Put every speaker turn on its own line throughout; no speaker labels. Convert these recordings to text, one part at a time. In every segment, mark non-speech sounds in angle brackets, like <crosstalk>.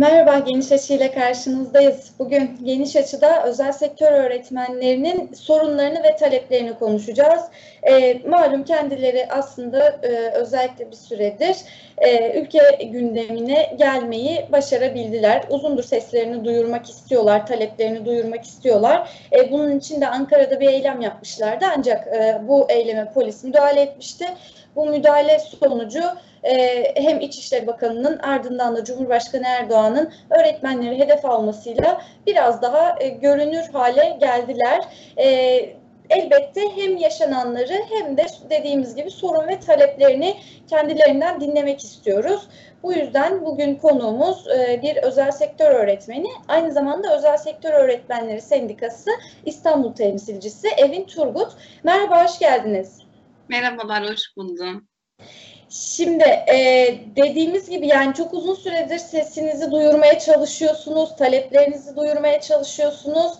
Merhaba, Geniş Açı ile karşınızdayız. Bugün Geniş Açı'da özel sektör öğretmenlerinin sorunlarını ve taleplerini konuşacağız. E, malum kendileri aslında e, özellikle bir süredir e, ülke gündemine gelmeyi başarabildiler. Uzundur seslerini duyurmak istiyorlar, taleplerini duyurmak istiyorlar. E, bunun için de Ankara'da bir eylem yapmışlardı ancak e, bu eyleme polis müdahale etmişti. Bu müdahale sonucu e, hem İçişleri Bakanı'nın ardından da Cumhurbaşkanı Erdoğan'ın öğretmenleri hedef almasıyla biraz daha e, görünür hale geldiler. E, elbette hem yaşananları hem de dediğimiz gibi sorun ve taleplerini kendilerinden dinlemek istiyoruz. Bu yüzden bugün konuğumuz e, bir özel sektör öğretmeni, aynı zamanda Özel Sektör Öğretmenleri Sendikası İstanbul temsilcisi Evin Turgut. Merhaba, hoş geldiniz.
Merhabalar, hoş buldum.
Şimdi e, dediğimiz gibi yani çok uzun süredir sesinizi duyurmaya çalışıyorsunuz, taleplerinizi duyurmaya çalışıyorsunuz.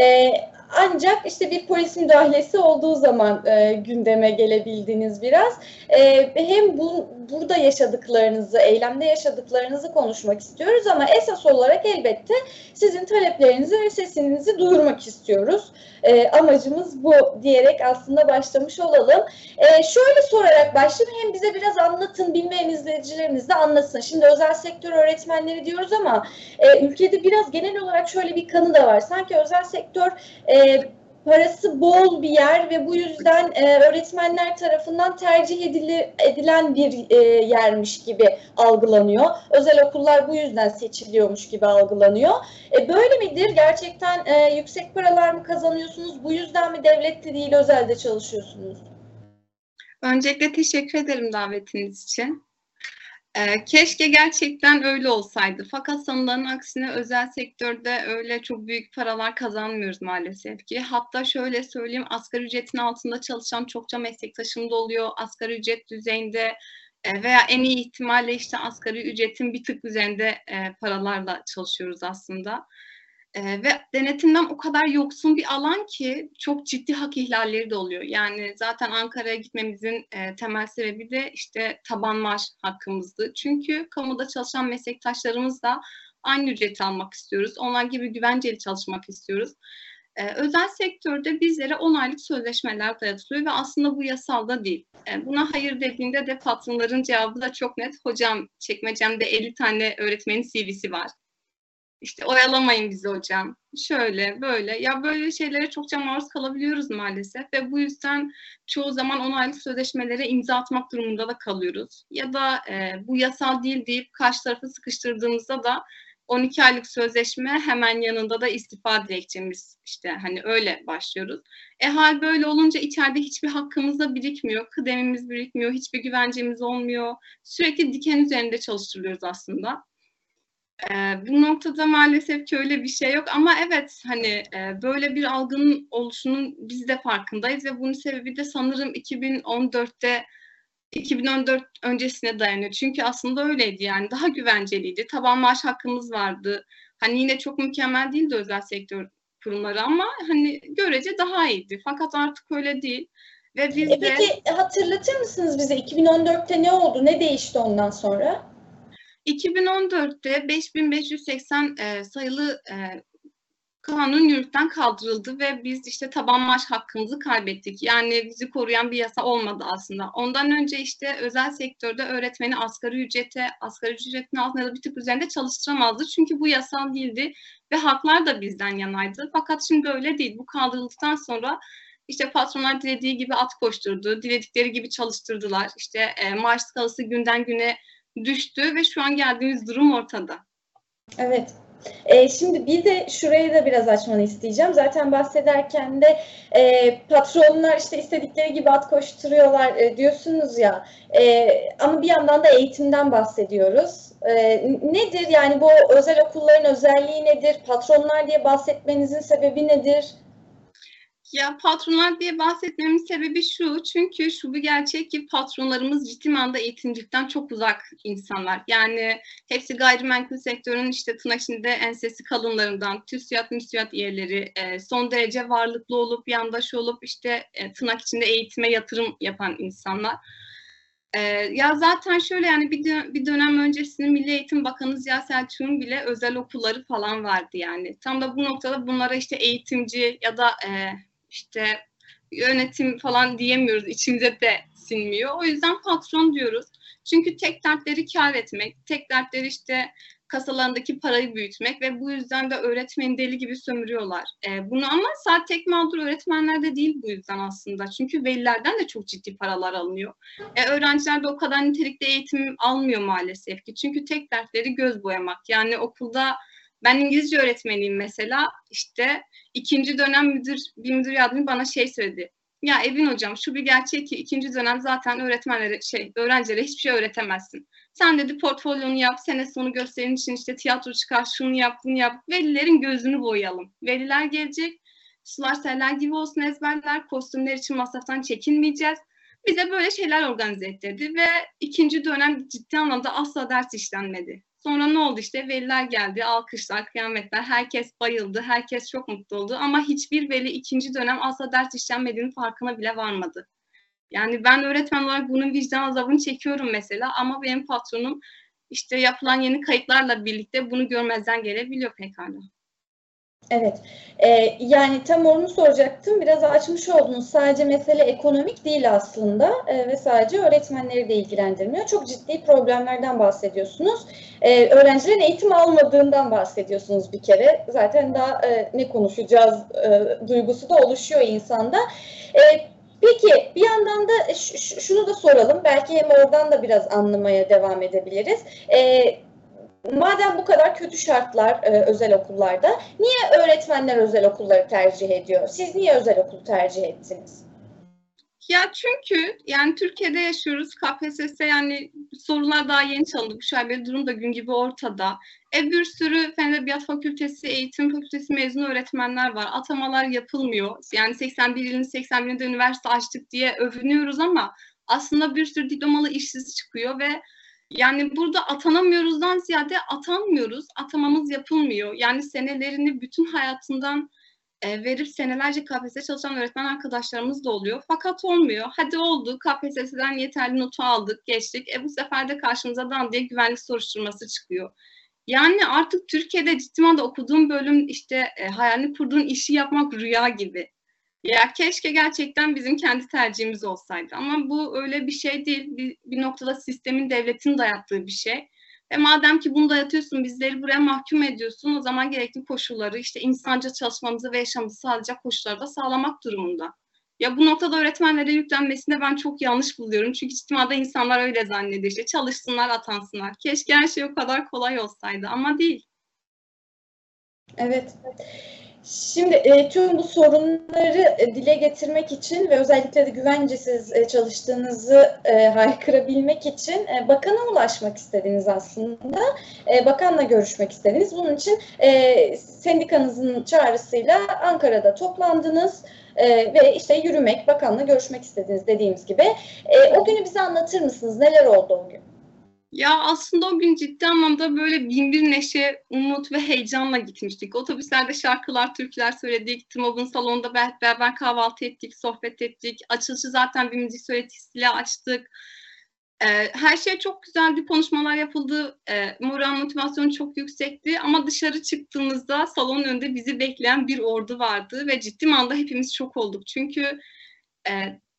E, ancak işte bir polis müdahalesi olduğu zaman e, gündeme gelebildiniz biraz. E, hem bu, burada yaşadıklarınızı, eylemde yaşadıklarınızı konuşmak istiyoruz ama esas olarak elbette sizin taleplerinizi ve sesinizi duyurmak istiyoruz. E, amacımız bu diyerek aslında başlamış olalım. E, şöyle sorarak başlayayım hem bize biraz anlatın, bilmeyen izleyicilerimiz de anlasın. Şimdi özel sektör öğretmenleri diyoruz ama e, ülkede biraz genel olarak şöyle bir kanı da var. Sanki özel sektör e, parası bol bir yer ve bu yüzden e, öğretmenler tarafından tercih edili, edilen bir e, yermiş gibi algılanıyor. Özel okullar bu yüzden seçiliyormuş gibi algılanıyor. E, böyle midir? Gerçekten e, yüksek paralar mı kazanıyorsunuz? Bu yüzden mi devlette değil özelde çalışıyorsunuz?
Öncelikle teşekkür ederim davetiniz için. Ee, keşke gerçekten öyle olsaydı. Fakat sanılanın aksine özel sektörde öyle çok büyük paralar kazanmıyoruz maalesef ki. Hatta şöyle söyleyeyim, asgari ücretin altında çalışan çokça meslektaşım da oluyor. Asgari ücret düzeyinde e, veya en iyi ihtimalle işte asgari ücretin bir tık üzerinde e, paralarla çalışıyoruz aslında. E, ve denetimden o kadar yoksun bir alan ki çok ciddi hak ihlalleri de oluyor. Yani zaten Ankara'ya gitmemizin e, temel sebebi de işte taban maaş hakkımızdı. Çünkü kamuda çalışan meslektaşlarımız da aynı ücreti almak istiyoruz. Onlar gibi güvenceli çalışmak istiyoruz. Ee, özel sektörde bizlere 10 aylık sözleşmeler dayatılıyor ve aslında bu yasal da değil. Ee, buna hayır dediğinde de patronların cevabı da çok net. Hocam çekmecemde 50 tane öğretmenin CV'si var. İşte oyalamayın bizi hocam. Şöyle böyle. Ya böyle şeylere çokça maruz kalabiliyoruz maalesef ve bu yüzden çoğu zaman 10 aylık sözleşmelere imza atmak durumunda da kalıyoruz. Ya da e, bu yasal değil deyip karşı tarafı sıkıştırdığımızda da 12 aylık sözleşme hemen yanında da istifa dilekçemiz işte hani öyle başlıyoruz. E hal böyle olunca içeride hiçbir hakkımız da birikmiyor, kıdemimiz birikmiyor, hiçbir güvencemiz olmuyor. Sürekli diken üzerinde çalıştırılıyoruz aslında. E, bu noktada maalesef ki öyle bir şey yok ama evet hani e, böyle bir algının oluşunun biz de farkındayız ve bunun sebebi de sanırım 2014'te 2014 öncesine dayanıyor. Çünkü aslında öyleydi yani daha güvenceliydi. Taban maaş hakkımız vardı. Hani yine çok mükemmel değildi özel sektör kurumları ama hani görece daha iyiydi. Fakat artık öyle değil.
Ve biz e de... Peki hatırlatır mısınız bize 2014'te ne oldu? Ne değişti ondan sonra?
2014'te 5580 e, sayılı e, kanun yürürlükten kaldırıldı ve biz işte taban maaş hakkımızı kaybettik. Yani bizi koruyan bir yasa olmadı aslında. Ondan önce işte özel sektörde öğretmeni asgari ücrete, asgari ücretin altında ya da bir tık üzerinde çalıştıramazdı. Çünkü bu yasal değildi ve haklar da bizden yanaydı. Fakat şimdi öyle değil. Bu kaldırıldıktan sonra işte patronlar dilediği gibi at koşturdu, diledikleri gibi çalıştırdılar. İşte e, maaş skalası günden güne düştü ve şu an geldiğimiz durum ortada.
Evet. E, şimdi bir de şurayı da biraz açmanı isteyeceğim. Zaten bahsederken de e, patronlar işte istedikleri gibi at koşturuyorlar e, diyorsunuz ya. E, ama bir yandan da eğitimden bahsediyoruz. E, nedir yani bu özel okulların özelliği nedir? Patronlar diye bahsetmenizin sebebi nedir?
Ya patronlar diye bahsetmemin sebebi şu. Çünkü şu bir gerçek ki patronlarımız ciddi manada eğitimcilikten çok uzak insanlar. Yani hepsi gayrimenkul sektörünün işte tırnak içinde ensesi kalınlarından, TÜSİAD, MÜSİAD üyeleri, e, son derece varlıklı olup, yandaş olup işte e, tırnak içinde eğitime yatırım yapan insanlar. Ee, ya zaten şöyle yani bir, dö- bir dönem öncesinde Milli Eğitim Bakanı Ziya Selçuk'un bile özel okulları falan vardı yani. Tam da bu noktada bunlara işte eğitimci ya da e, işte yönetim falan diyemiyoruz. İçimize de sinmiyor. O yüzden patron diyoruz. Çünkü tek dertleri kar etmek, tek dertleri işte kasalarındaki parayı büyütmek ve bu yüzden de öğretmeni deli gibi sömürüyorlar. E, bunu ama sadece tek mağdur öğretmenler de değil bu yüzden aslında. Çünkü velilerden de çok ciddi paralar alınıyor. E, öğrenciler de o kadar nitelikli eğitim almıyor maalesef ki. Çünkü tek dertleri göz boyamak. Yani okulda ben İngilizce öğretmeniyim mesela. İşte ikinci dönem müdür, bir müdür yardımcı bana şey söyledi. Ya Evin hocam şu bir gerçek ki ikinci dönem zaten öğretmenlere şey öğrencilere hiçbir şey öğretemezsin. Sen dedi portfolyonu yap, sene sonu gösterin için işte tiyatro çıkar, şunu yap, bunu yap. Velilerin gözünü boyayalım. Veliler gelecek, sular seller gibi olsun ezberler, kostümler için masraftan çekinmeyeceğiz. Bize böyle şeyler organize ettirdi ve ikinci dönem ciddi anlamda asla ders işlenmedi. Sonra ne oldu işte veliler geldi, alkışlar, kıyametler, herkes bayıldı, herkes çok mutlu oldu ama hiçbir veli ikinci dönem asla ders işlenmediğinin farkına bile varmadı. Yani ben öğretmen olarak bunun vicdan azabını çekiyorum mesela ama benim patronum işte yapılan yeni kayıtlarla birlikte bunu görmezden gelebiliyor pekala.
Evet, ee, yani tam onu soracaktım. Biraz açmış oldunuz. Sadece mesele ekonomik değil aslında ee, ve sadece öğretmenleri de ilgilendirmiyor. Çok ciddi problemlerden bahsediyorsunuz. Ee, öğrencilerin eğitim almadığından bahsediyorsunuz bir kere. Zaten daha e, ne konuşacağız e, duygusu da oluşuyor insanda. E, peki bir yandan da şunu da soralım. Belki hem oradan da biraz anlamaya devam edebiliriz. E, madem bu kadar kötü şartlar e, özel okullarda, niye öğretmenler özel okulları tercih ediyor? Siz niye özel okul tercih ettiniz?
Ya çünkü yani Türkiye'de yaşıyoruz. KPSS yani sorular daha yeni çalındı. Bu şaibeli durum da gün gibi ortada. E bir sürü Fen Edebiyat Fakültesi, Eğitim Fakültesi mezunu öğretmenler var. Atamalar yapılmıyor. Yani 81 ilin 81'inde üniversite açtık diye övünüyoruz ama aslında bir sürü diplomalı işsiz çıkıyor ve yani burada atanamıyoruzdan ziyade atanmıyoruz. Atamamız yapılmıyor. Yani senelerini bütün hayatından e, verip senelerce KPSS çalışan öğretmen arkadaşlarımız da oluyor. Fakat olmuyor. Hadi oldu KPSS'den yeterli notu aldık, geçtik. E bu sefer de karşımıza dan diye güvenlik soruşturması çıkıyor. Yani artık Türkiye'de ciddi manada okuduğum bölüm işte e, hayalini kurduğun işi yapmak rüya gibi. Ya keşke gerçekten bizim kendi tercihimiz olsaydı ama bu öyle bir şey değil. Bir, bir noktada sistemin, devletin dayattığı bir şey. Ve madem ki bunu dayatıyorsun, bizleri buraya mahkum ediyorsun, o zaman gerekli koşulları, işte insanca çalışmamızı ve yaşamımızı sağlayacak koşulları da sağlamak durumunda. Ya bu noktada öğretmenlere yüklenmesini ben çok yanlış buluyorum. Çünkü içtimada insanlar öyle zannediyor. İşte çalışsınlar, atansınlar. Keşke her şey o kadar kolay olsaydı ama değil.
Evet. Şimdi e, tüm bu sorunları e, dile getirmek için ve özellikle de güvencesiz e, çalıştığınızı e, haykırabilmek için e, bakana ulaşmak istediniz aslında. E, bakanla görüşmek istediniz. Bunun için e, sendikanızın çağrısıyla Ankara'da toplandınız. Ee, ve işte yürümek, bakanla görüşmek istediniz dediğimiz gibi. E, o günü bize anlatır mısınız? Neler oldu o gün?
Ya aslında o gün ciddi anlamda böyle bin bir neşe, umut ve heyecanla gitmiştik. Otobüslerde şarkılar, türküler söyledik. TMOB'un salonunda beraber kahvaltı ettik, sohbet ettik. Açılışı zaten bir müzik söyletisiyle açtık. Ee, her şey çok güzeldi, konuşmalar yapıldı. Ee, moral motivasyonu çok yüksekti. Ama dışarı çıktığımızda salonun önünde bizi bekleyen bir ordu vardı. Ve ciddi manada hepimiz çok olduk. Çünkü e,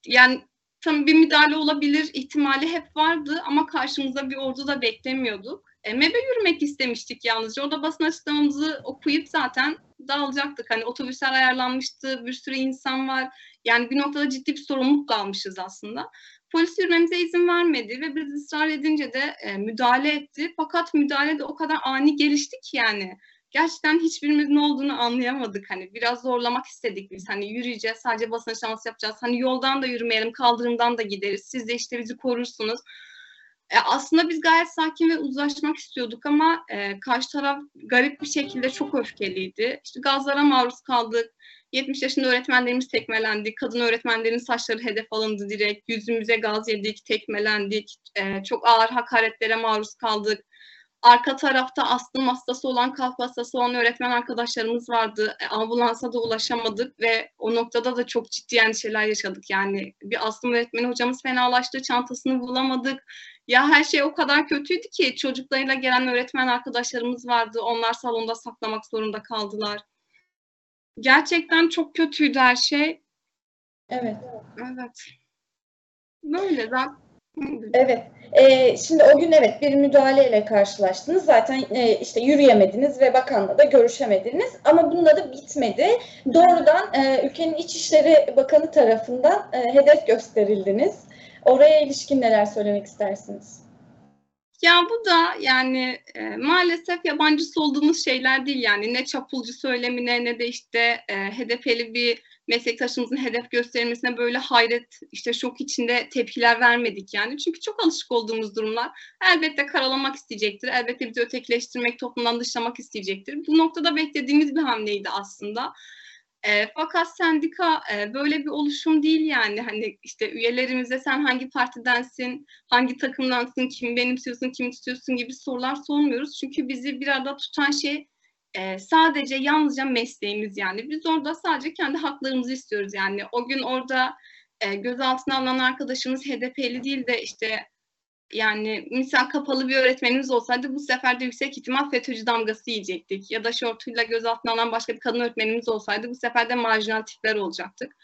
yani Tabii bir müdahale olabilir ihtimali hep vardı ama karşımıza bir ordu da beklemiyorduk. E, MEB'e yürümek istemiştik yalnızca. Orada basın açıklamamızı okuyup zaten dağılacaktık. Hani otobüsler ayarlanmıştı, bir sürü insan var. Yani bir noktada ciddi bir sorumluluk almışız aslında. Polis yürümemize izin vermedi ve biz ısrar edince de e, müdahale etti. Fakat müdahale de o kadar ani gelişti ki yani gerçekten hiçbirimizin olduğunu anlayamadık. Hani biraz zorlamak istedik biz. Hani yürüyeceğiz, sadece basın şans yapacağız. Hani yoldan da yürümeyelim, kaldırımdan da gideriz. Siz de işte bizi korursunuz. E, aslında biz gayet sakin ve uzlaşmak istiyorduk ama e, karşı taraf garip bir şekilde çok öfkeliydi. İşte gazlara maruz kaldık. 70 yaşında öğretmenlerimiz tekmelendi. Kadın öğretmenlerin saçları hedef alındı direkt. Yüzümüze gaz yedik, tekmelendik. E, çok ağır hakaretlere maruz kaldık Arka tarafta astım hastası olan, kalp hastası olan öğretmen arkadaşlarımız vardı. E, ambulansa da ulaşamadık ve o noktada da çok ciddi endişeler yaşadık. Yani bir astım öğretmeni hocamız fenalaştı, çantasını bulamadık. Ya her şey o kadar kötüydü ki çocuklarıyla gelen öğretmen arkadaşlarımız vardı. Onlar salonda saklamak zorunda kaldılar. Gerçekten çok kötüydü her şey.
Evet.
Evet. Böyle zaten. <laughs>
Evet. Ee, şimdi o gün evet bir müdahaleyle karşılaştınız. Zaten e, işte yürüyemediniz ve bakanla da görüşemediniz. Ama bununla da bitmedi. Doğrudan e, ülkenin İçişleri Bakanı tarafından e, hedef gösterildiniz. Oraya ilişkin neler söylemek istersiniz?
Ya bu da yani e, maalesef yabancısı olduğumuz şeyler değil yani ne çapulcu söylemine ne de işte e, HDP'li bir meslektaşımızın hedef gösterilmesine böyle hayret işte şok içinde tepkiler vermedik yani. Çünkü çok alışık olduğumuz durumlar elbette karalamak isteyecektir. Elbette bizi ötekileştirmek, toplumdan dışlamak isteyecektir. Bu noktada beklediğimiz bir hamleydi aslında. E, fakat sendika e, böyle bir oluşum değil yani hani işte üyelerimize sen hangi partidensin, hangi takımdansın, kimi benimsiyorsun, kimi tutuyorsun gibi sorular sormuyoruz. Çünkü bizi bir arada tutan şey e, sadece yalnızca mesleğimiz yani. Biz orada sadece kendi haklarımızı istiyoruz yani. O gün orada e, gözaltına alınan arkadaşımız HDP'li değil de işte yani misal kapalı bir öğretmenimiz olsaydı bu sefer de yüksek ihtimal FETÖ'cü damgası yiyecektik. Ya da şortuyla gözaltına alan başka bir kadın öğretmenimiz olsaydı bu sefer de marjinal tipler olacaktık.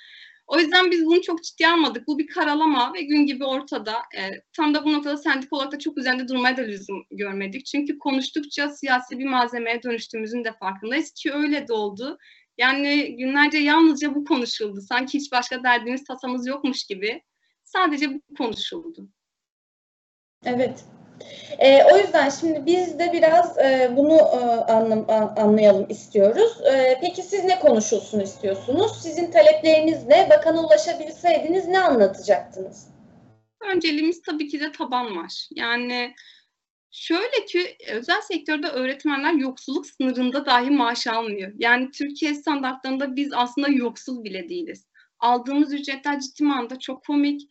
O yüzden biz bunu çok ciddiye almadık. Bu bir karalama ve gün gibi ortada. E, tam da bu noktada sendik olarak da çok üzerinde durmaya da lüzum görmedik. Çünkü konuştukça siyasi bir malzemeye dönüştüğümüzün de farkındayız ki öyle de oldu. Yani günlerce yalnızca bu konuşuldu. Sanki hiç başka derdimiz, tasamız yokmuş gibi. Sadece bu konuşuldu.
Evet. E, o yüzden şimdi biz de biraz e, bunu e, anlam, anlayalım istiyoruz. E, peki siz ne konuşulsun istiyorsunuz? Sizin talepleriniz ne? Bakana ulaşabilseydiniz ne anlatacaktınız?
Önceliğimiz tabii ki de taban var. Yani şöyle ki özel sektörde öğretmenler yoksulluk sınırında dahi maaş almıyor. Yani Türkiye standartlarında biz aslında yoksul bile değiliz. Aldığımız ücretler ciddi manada çok komik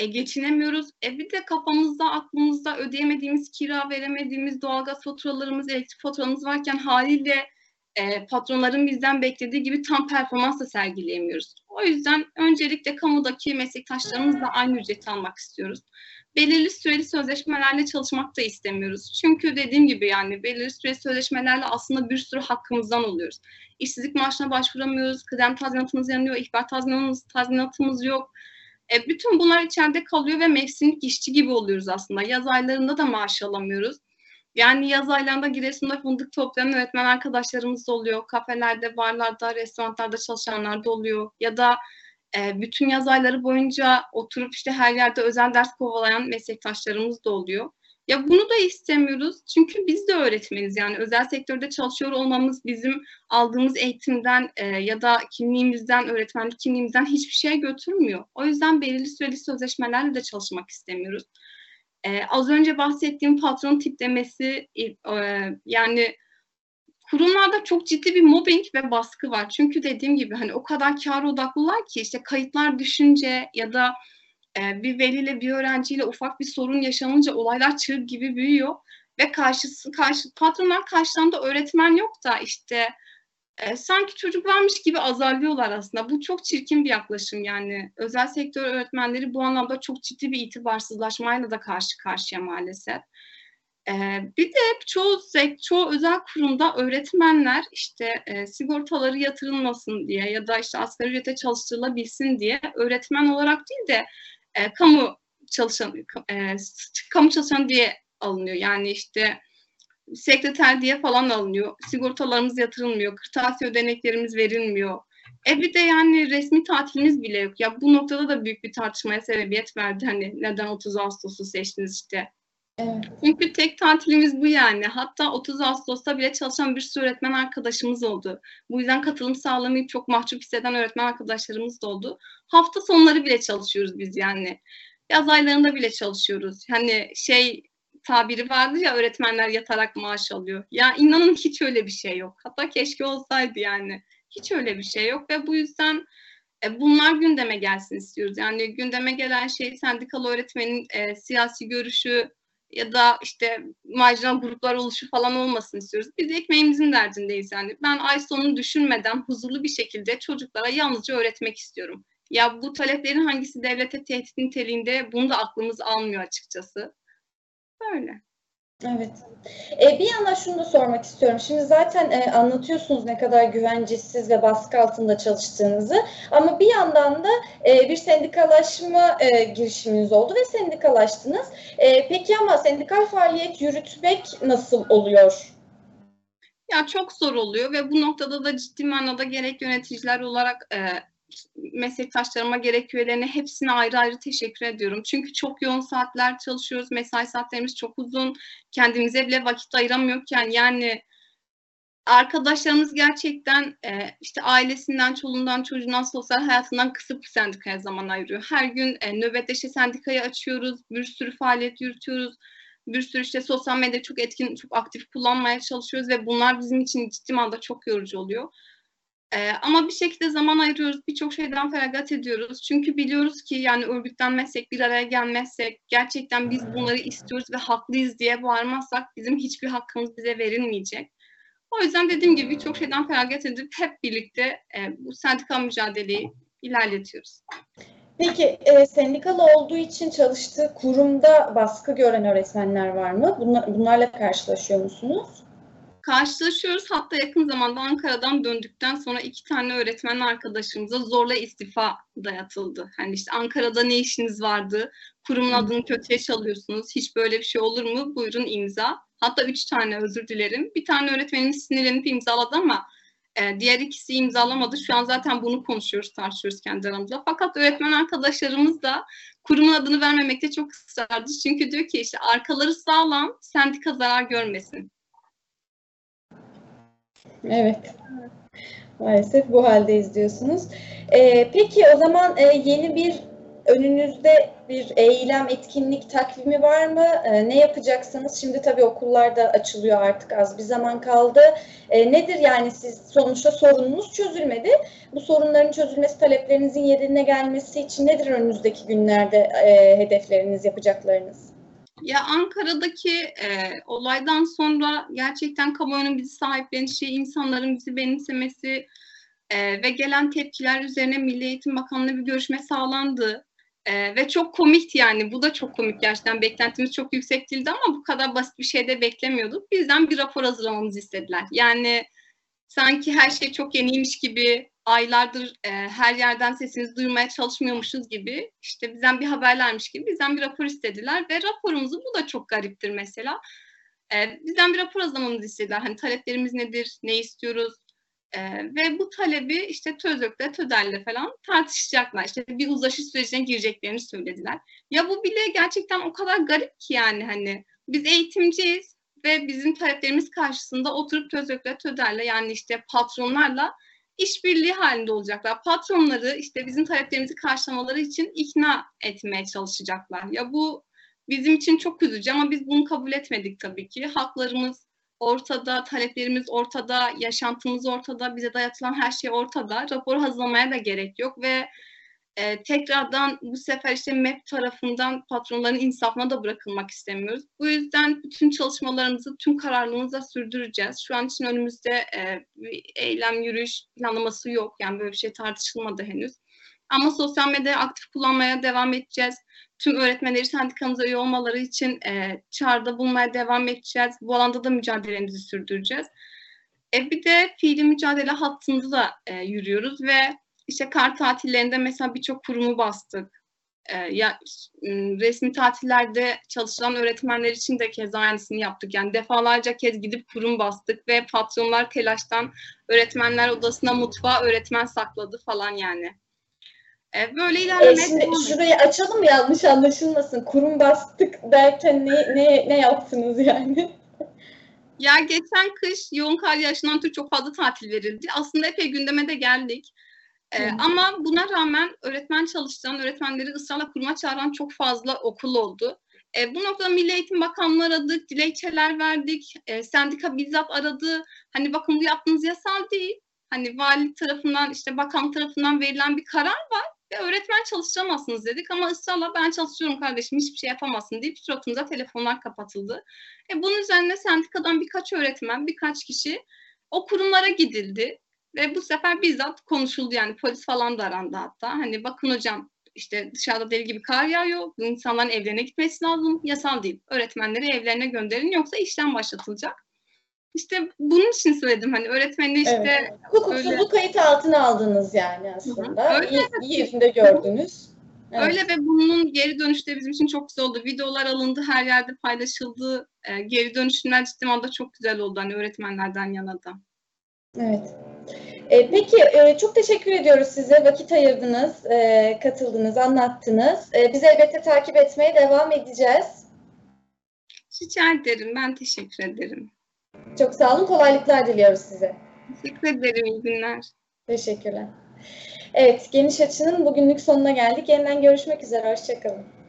e, geçinemiyoruz. E bir de kafamızda, aklımızda ödeyemediğimiz kira, veremediğimiz doğalgaz faturalarımız, elektrik faturamız varken haliyle e, patronların bizden beklediği gibi tam performans da sergileyemiyoruz. O yüzden öncelikle kamudaki meslektaşlarımızla aynı ücreti almak istiyoruz. Belirli süreli sözleşmelerle çalışmak da istemiyoruz. Çünkü dediğim gibi yani belirli süreli sözleşmelerle aslında bir sürü hakkımızdan oluyoruz. İşsizlik maaşına başvuramıyoruz, kıdem tazminatımız yanıyor, ihbar tazminatımız, tazminatımız yok. E, bütün bunlar içeride kalıyor ve mevsimlik işçi gibi oluyoruz aslında. Yaz aylarında da maaş alamıyoruz. Yani yaz aylarında Giresun'da fındık toplayan öğretmen arkadaşlarımız da oluyor. Kafelerde, barlarda, restoranlarda çalışanlar da oluyor. Ya da e, bütün yaz ayları boyunca oturup işte her yerde özel ders kovalayan meslektaşlarımız da oluyor. Ya bunu da istemiyoruz. Çünkü biz de öğretmeniz. Yani özel sektörde çalışıyor olmamız bizim aldığımız eğitimden e, ya da kimliğimizden, öğretmenlik kimliğimizden hiçbir şey götürmüyor. O yüzden belirli süreli sözleşmelerle de çalışmak istemiyoruz. E, az önce bahsettiğim patron tiplemesi e, yani kurumlarda çok ciddi bir mobbing ve baskı var. Çünkü dediğim gibi hani o kadar kar odaklılar ki işte kayıtlar düşünce ya da e, bir veliyle bir öğrenciyle ufak bir sorun yaşanınca olaylar çığ gibi büyüyor ve karşısı karşı patronlar karşılarında öğretmen yok da işte e, sanki çocuk varmış gibi azarlıyorlar aslında. Bu çok çirkin bir yaklaşım yani. Özel sektör öğretmenleri bu anlamda çok ciddi bir itibarsızlaşmayla da karşı karşıya maalesef. Ee, bir de çoğu çoğu özel kurumda öğretmenler işte e, sigortaları yatırılmasın diye ya da işte asgari ücrete çalıştırılabilsin diye öğretmen olarak değil de e, kamu çalışan e, kamu çalışan diye alınıyor. Yani işte sekreter diye falan alınıyor. Sigortalarımız yatırılmıyor. Kırtasiye ödeneklerimiz verilmiyor. E bir de yani resmi tatilimiz bile yok. Ya bu noktada da büyük bir tartışmaya sebebiyet verdi. Hani neden 30 Ağustos'u seçtiniz işte. Evet. Çünkü tek tatilimiz bu yani. Hatta 30 Ağustos'ta bile çalışan bir sürü öğretmen arkadaşımız oldu. Bu yüzden katılım sağlamayıp çok mahcup hisseden öğretmen arkadaşlarımız da oldu. Hafta sonları bile çalışıyoruz biz yani. Yaz aylarında bile çalışıyoruz. Hani şey tabiri vardı ya öğretmenler yatarak maaş alıyor. Ya inanın hiç öyle bir şey yok. Hatta keşke olsaydı yani. Hiç öyle bir şey yok ve bu yüzden e, bunlar gündeme gelsin istiyoruz. Yani gündeme gelen şey sendikalı öğretmenin e, siyasi görüşü, ya da işte marjinal gruplar oluşu falan olmasın istiyoruz. Biz ekmeğimizin derdindeyiz yani. Ben ay sonunu düşünmeden huzurlu bir şekilde çocuklara yalnızca öğretmek istiyorum. Ya bu taleplerin hangisi devlete tehdit niteliğinde bunu da aklımız almıyor açıkçası. Böyle.
Evet. E, bir yandan şunu da sormak istiyorum. Şimdi zaten e, anlatıyorsunuz ne kadar güvencesiz ve baskı altında çalıştığınızı. Ama bir yandan da e, bir sendikalaşma e, girişiminiz oldu ve sendikalaştınız. E, peki ama sendikal faaliyet yürütmek nasıl oluyor?
Ya çok zor oluyor ve bu noktada da ciddi manada gerek yöneticiler olarak e, meslektaşlarıma gerek üyelerine hepsine ayrı ayrı teşekkür ediyorum. Çünkü çok yoğun saatler çalışıyoruz. Mesai saatlerimiz çok uzun. Kendimize bile vakit ayıramıyorken yani arkadaşlarımız gerçekten e, işte ailesinden, çoluğundan, çocuğundan, sosyal hayatından kısıp sendikaya zaman ayırıyor. Her gün e, nöbetleşe sendikayı açıyoruz, bir sürü faaliyet yürütüyoruz. Bir sürü işte sosyal medya çok etkin, çok aktif kullanmaya çalışıyoruz ve bunlar bizim için ciddi manada çok yorucu oluyor. Ee, ama bir şekilde zaman ayırıyoruz, birçok şeyden feragat ediyoruz. Çünkü biliyoruz ki yani örgütlenmezsek, bir araya gelmezsek, gerçekten biz bunları istiyoruz ve haklıyız diye bağırmazsak bizim hiçbir hakkımız bize verilmeyecek. O yüzden dediğim gibi birçok şeyden feragat edip hep birlikte e, bu sendika mücadeleyi ilerletiyoruz.
Peki e, sendikalı olduğu için çalıştığı kurumda baskı gören öğretmenler var mı? Bunlar, bunlarla karşılaşıyor musunuz?
Karşılaşıyoruz. Hatta yakın zamanda Ankara'dan döndükten sonra iki tane öğretmen arkadaşımıza zorla istifa dayatıldı. Hani işte Ankara'da ne işiniz vardı? Kurumun adını kötüye çalıyorsunuz. Hiç böyle bir şey olur mu? Buyurun imza. Hatta üç tane özür dilerim. Bir tane öğretmenimiz sinirlenip imzaladı ama e, diğer ikisi imzalamadı. Şu an zaten bunu konuşuyoruz, tartışıyoruz kendi aramızda. Fakat öğretmen arkadaşlarımız da kurumun adını vermemekte çok ısrarcı. Çünkü diyor ki işte arkaları sağlam, sendika zarar görmesin.
Evet. Maalesef bu haldeyiz diyorsunuz. Ee, peki o zaman e, yeni bir önünüzde bir eylem, etkinlik takvimi var mı? Ee, ne yapacaksınız? Şimdi tabii okullar da açılıyor artık az bir zaman kaldı. Ee, nedir yani siz sonuçta sorununuz çözülmedi. Bu sorunların çözülmesi, taleplerinizin yerine gelmesi için nedir önünüzdeki günlerde e, hedefleriniz, yapacaklarınız?
Ya Ankara'daki e, olaydan sonra gerçekten kamuoyunun bizi sahiplenişi, insanların bizi benimsemesi e, ve gelen tepkiler üzerine Milli Eğitim Bakanlığı bir görüşme sağlandı. E, ve çok komikti yani. Bu da çok komik gerçekten. Beklentimiz çok yüksek değildi ama bu kadar basit bir şey de beklemiyorduk. Bizden bir rapor hazırlamamızı istediler. Yani sanki her şey çok yeniymiş gibi aylardır e, her yerden sesinizi duymaya çalışmıyormuşuz gibi işte bizden bir haberlermiş gibi bizden bir rapor istediler ve raporumuzu bu da çok gariptir mesela. E, bizden bir rapor hazırlamamızı istediler. Hani taleplerimiz nedir, ne istiyoruz e, ve bu talebi işte TÖZÖK'te, TÖDEL'le falan tartışacaklar. İşte bir uzlaşı sürecine gireceklerini söylediler. Ya bu bile gerçekten o kadar garip ki yani hani biz eğitimciyiz ve bizim taleplerimiz karşısında oturup TÖZÖK'le, TÖDEL'le yani işte patronlarla işbirliği halinde olacaklar. Patronları işte bizim taleplerimizi karşılamaları için ikna etmeye çalışacaklar. Ya bu bizim için çok üzücü ama biz bunu kabul etmedik tabii ki. Haklarımız ortada, taleplerimiz ortada, yaşantımız ortada, bize dayatılan her şey ortada. Rapor hazırlamaya da gerek yok ve e, tekrardan bu sefer işte MEP tarafından patronların insafına da bırakılmak istemiyoruz. Bu yüzden bütün çalışmalarımızı, tüm kararlılığımızla sürdüreceğiz. Şu an için önümüzde e, bir eylem, yürüyüş planlaması yok. Yani böyle bir şey tartışılmadı henüz. Ama sosyal medyayı aktif kullanmaya devam edeceğiz. Tüm öğretmenleri sendikamıza üye olmaları için e, çağrıda bulmaya devam edeceğiz. Bu alanda da mücadelemizi sürdüreceğiz. E, bir de fiili mücadele hattında da e, yürüyoruz ve işte kar tatillerinde mesela birçok kurumu bastık. Ee, ya resmi tatillerde çalışan öğretmenler için de keza aynısını yaptık. Yani defalarca kez gidip kurum bastık ve patronlar telaştan öğretmenler odasına mutfağa öğretmen sakladı falan yani. Ee, böyle ilerlemeye
e şimdi şurayı açalım yanlış anlaşılmasın. Kurum bastık derken ne ne ne yaptınız yani?
Ya geçen kış yoğun kar yağışından ötürü çok fazla tatil verildi. Aslında epey gündeme de geldik. Ee, ama buna rağmen öğretmen çalıştıran, öğretmenleri ısrarla kuruma çağıran çok fazla okul oldu. E, bu noktada Milli Eğitim Bakanlığı aradık, dilekçeler verdik, e, sendika bizzat aradı. Hani bakın bu yaptığınız yasal değil. Hani vali tarafından, işte bakan tarafından verilen bir karar var. Ve öğretmen çalıştıramazsınız dedik ama ısrarla ben çalışıyorum kardeşim hiçbir şey yapamazsın deyip suratımıza telefonlar kapatıldı. E bunun üzerine sendikadan birkaç öğretmen, birkaç kişi o kurumlara gidildi. Ve bu sefer bizzat konuşuldu yani polis falan da arandı hatta. Hani bakın hocam işte dışarıda deli gibi kar yağıyor. Bu insanların evlerine gitmesi lazım. Yasal değil. Öğretmenleri evlerine gönderin yoksa işlem başlatılacak. İşte bunun için söyledim hani öğretmeni işte
Evet. Hukuksuzluğu kayıt altına aldınız yani aslında.
Öyle.
İyi, yerinde gördünüz. Evet.
öyle ve bunun geri dönüşleri bizim için çok güzel oldu. Videolar alındı, her yerde paylaşıldı. E, geri dönüşümler ciddi anlamda çok güzel oldu hani öğretmenlerden yana da.
Evet. E, peki e, çok teşekkür ediyoruz size. Vakit ayırdınız, e, katıldınız, anlattınız. E, biz elbette takip etmeye devam edeceğiz.
Rica ederim. Ben teşekkür ederim.
Çok sağ olun. Kolaylıklar diliyoruz size.
Teşekkür ederim. İyi günler.
Teşekkürler. Evet, Geniş Açı'nın bugünlük sonuna geldik. Yeniden görüşmek üzere. Hoşçakalın.